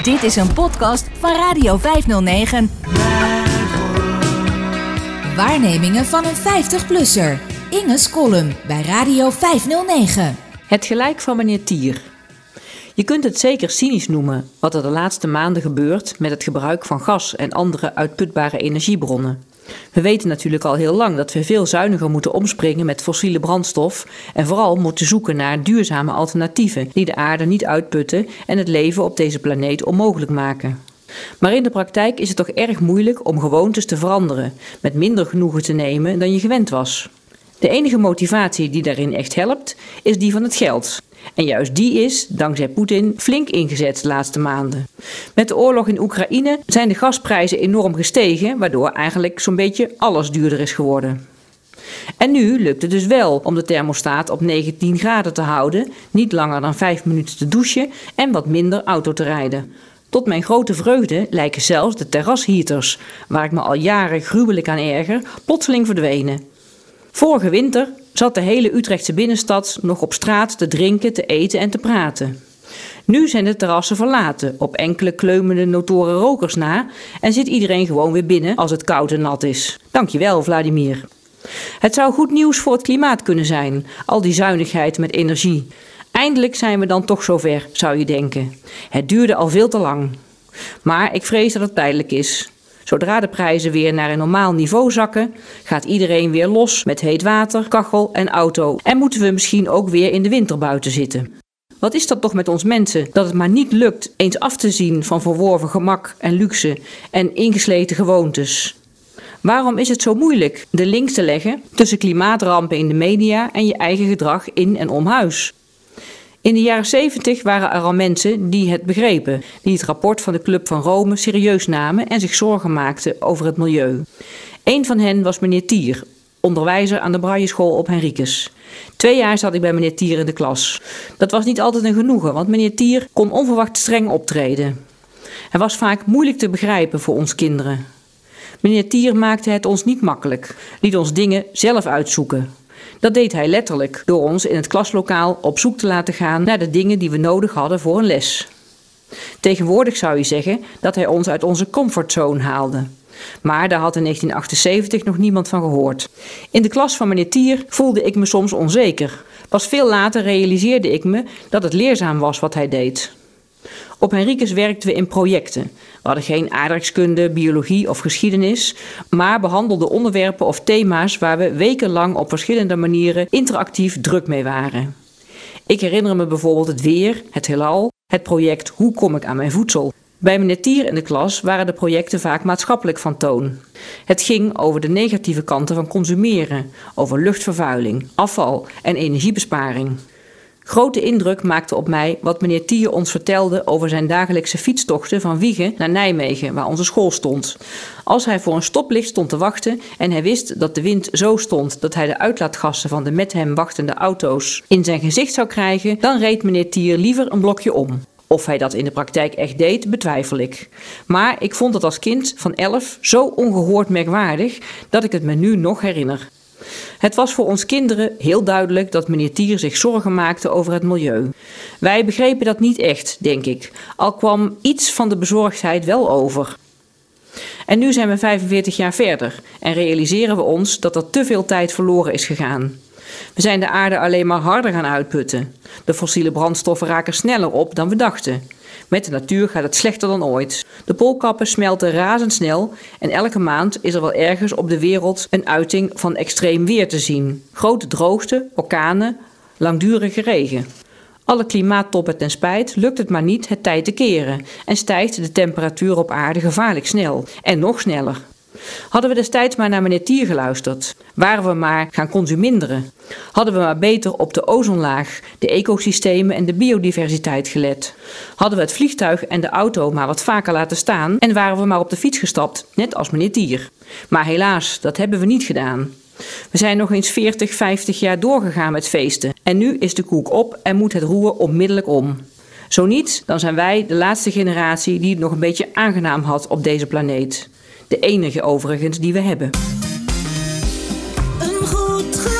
Dit is een podcast van Radio 509. Waarnemingen van een 50-plusser. Inge's column bij Radio 509. Het gelijk van meneer Tier. Je kunt het zeker cynisch noemen wat er de laatste maanden gebeurt met het gebruik van gas en andere uitputbare energiebronnen. We weten natuurlijk al heel lang dat we veel zuiniger moeten omspringen met fossiele brandstof en vooral moeten zoeken naar duurzame alternatieven die de aarde niet uitputten en het leven op deze planeet onmogelijk maken. Maar in de praktijk is het toch erg moeilijk om gewoontes te veranderen, met minder genoegen te nemen dan je gewend was. De enige motivatie die daarin echt helpt, is die van het geld. En juist die is, dankzij Poetin, flink ingezet de laatste maanden. Met de oorlog in Oekraïne zijn de gasprijzen enorm gestegen, waardoor eigenlijk zo'n beetje alles duurder is geworden. En nu lukt het dus wel om de thermostaat op 19 graden te houden, niet langer dan 5 minuten te douchen en wat minder auto te rijden. Tot mijn grote vreugde lijken zelfs de terrasheaters, waar ik me al jaren gruwelijk aan erger, plotseling verdwenen. Vorige winter zat de hele Utrechtse binnenstad nog op straat te drinken, te eten en te praten. Nu zijn de terrassen verlaten, op enkele kleumende notoren rokers na, en zit iedereen gewoon weer binnen als het koud en nat is. Dankjewel, Vladimir. Het zou goed nieuws voor het klimaat kunnen zijn, al die zuinigheid met energie. Eindelijk zijn we dan toch zover, zou je denken. Het duurde al veel te lang. Maar ik vrees dat het tijdelijk is. Zodra de prijzen weer naar een normaal niveau zakken, gaat iedereen weer los met heet water, kachel en auto. En moeten we misschien ook weer in de winter buiten zitten. Wat is dat toch met ons mensen dat het maar niet lukt eens af te zien van verworven gemak en luxe en ingesleten gewoontes? Waarom is het zo moeilijk de link te leggen tussen klimaatrampen in de media en je eigen gedrag in en om huis? In de jaren 70 waren er al mensen die het begrepen, die het rapport van de Club van Rome serieus namen en zich zorgen maakten over het milieu. Een van hen was meneer Tier, onderwijzer aan de Brailleschool op Henricus. Twee jaar zat ik bij meneer Tier in de klas. Dat was niet altijd een genoegen, want meneer Tier kon onverwacht streng optreden. Hij was vaak moeilijk te begrijpen voor ons kinderen. Meneer Tier maakte het ons niet makkelijk, liet ons dingen zelf uitzoeken. Dat deed hij letterlijk door ons in het klaslokaal op zoek te laten gaan naar de dingen die we nodig hadden voor een les. Tegenwoordig zou je zeggen dat hij ons uit onze comfortzone haalde. Maar daar had in 1978 nog niemand van gehoord. In de klas van meneer Tier voelde ik me soms onzeker. Pas veel later realiseerde ik me dat het leerzaam was wat hij deed. Op Henricus werkten we in projecten. Hadden geen aardrijkskunde, biologie of geschiedenis, maar behandelden onderwerpen of thema's waar we wekenlang op verschillende manieren interactief druk mee waren. Ik herinner me bijvoorbeeld het weer, het heelal, het project Hoe kom ik aan mijn voedsel? Bij meneer Tier in de klas waren de projecten vaak maatschappelijk van toon. Het ging over de negatieve kanten van consumeren, over luchtvervuiling, afval en energiebesparing. Grote indruk maakte op mij wat meneer Tier ons vertelde over zijn dagelijkse fietstochten van Wiegen naar Nijmegen, waar onze school stond. Als hij voor een stoplicht stond te wachten en hij wist dat de wind zo stond dat hij de uitlaatgassen van de met hem wachtende auto's in zijn gezicht zou krijgen, dan reed meneer Tier liever een blokje om. Of hij dat in de praktijk echt deed, betwijfel ik. Maar ik vond het als kind van elf zo ongehoord merkwaardig dat ik het me nu nog herinner. Het was voor ons kinderen heel duidelijk dat meneer Tier zich zorgen maakte over het milieu. Wij begrepen dat niet echt, denk ik, al kwam iets van de bezorgdheid wel over. En nu zijn we 45 jaar verder en realiseren we ons dat er te veel tijd verloren is gegaan. We zijn de aarde alleen maar harder gaan uitputten. De fossiele brandstoffen raken sneller op dan we dachten. Met de natuur gaat het slechter dan ooit. De poolkappen smelten razendsnel en elke maand is er wel ergens op de wereld een uiting van extreem weer te zien. Grote droogte, orkanen, langdurige regen. Alle klimaattoppen ten spijt lukt het maar niet het tijd te keren en stijgt de temperatuur op aarde gevaarlijk snel en nog sneller. Hadden we destijds maar naar meneer Tier geluisterd? Waren we maar gaan consuminderen? Hadden we maar beter op de ozonlaag, de ecosystemen en de biodiversiteit gelet? Hadden we het vliegtuig en de auto maar wat vaker laten staan en waren we maar op de fiets gestapt, net als meneer Tier? Maar helaas, dat hebben we niet gedaan. We zijn nog eens 40, 50 jaar doorgegaan met feesten. En nu is de koek op en moet het roer onmiddellijk om. Zo niet, dan zijn wij de laatste generatie die het nog een beetje aangenaam had op deze planeet. De enige overigens die we hebben. Een goed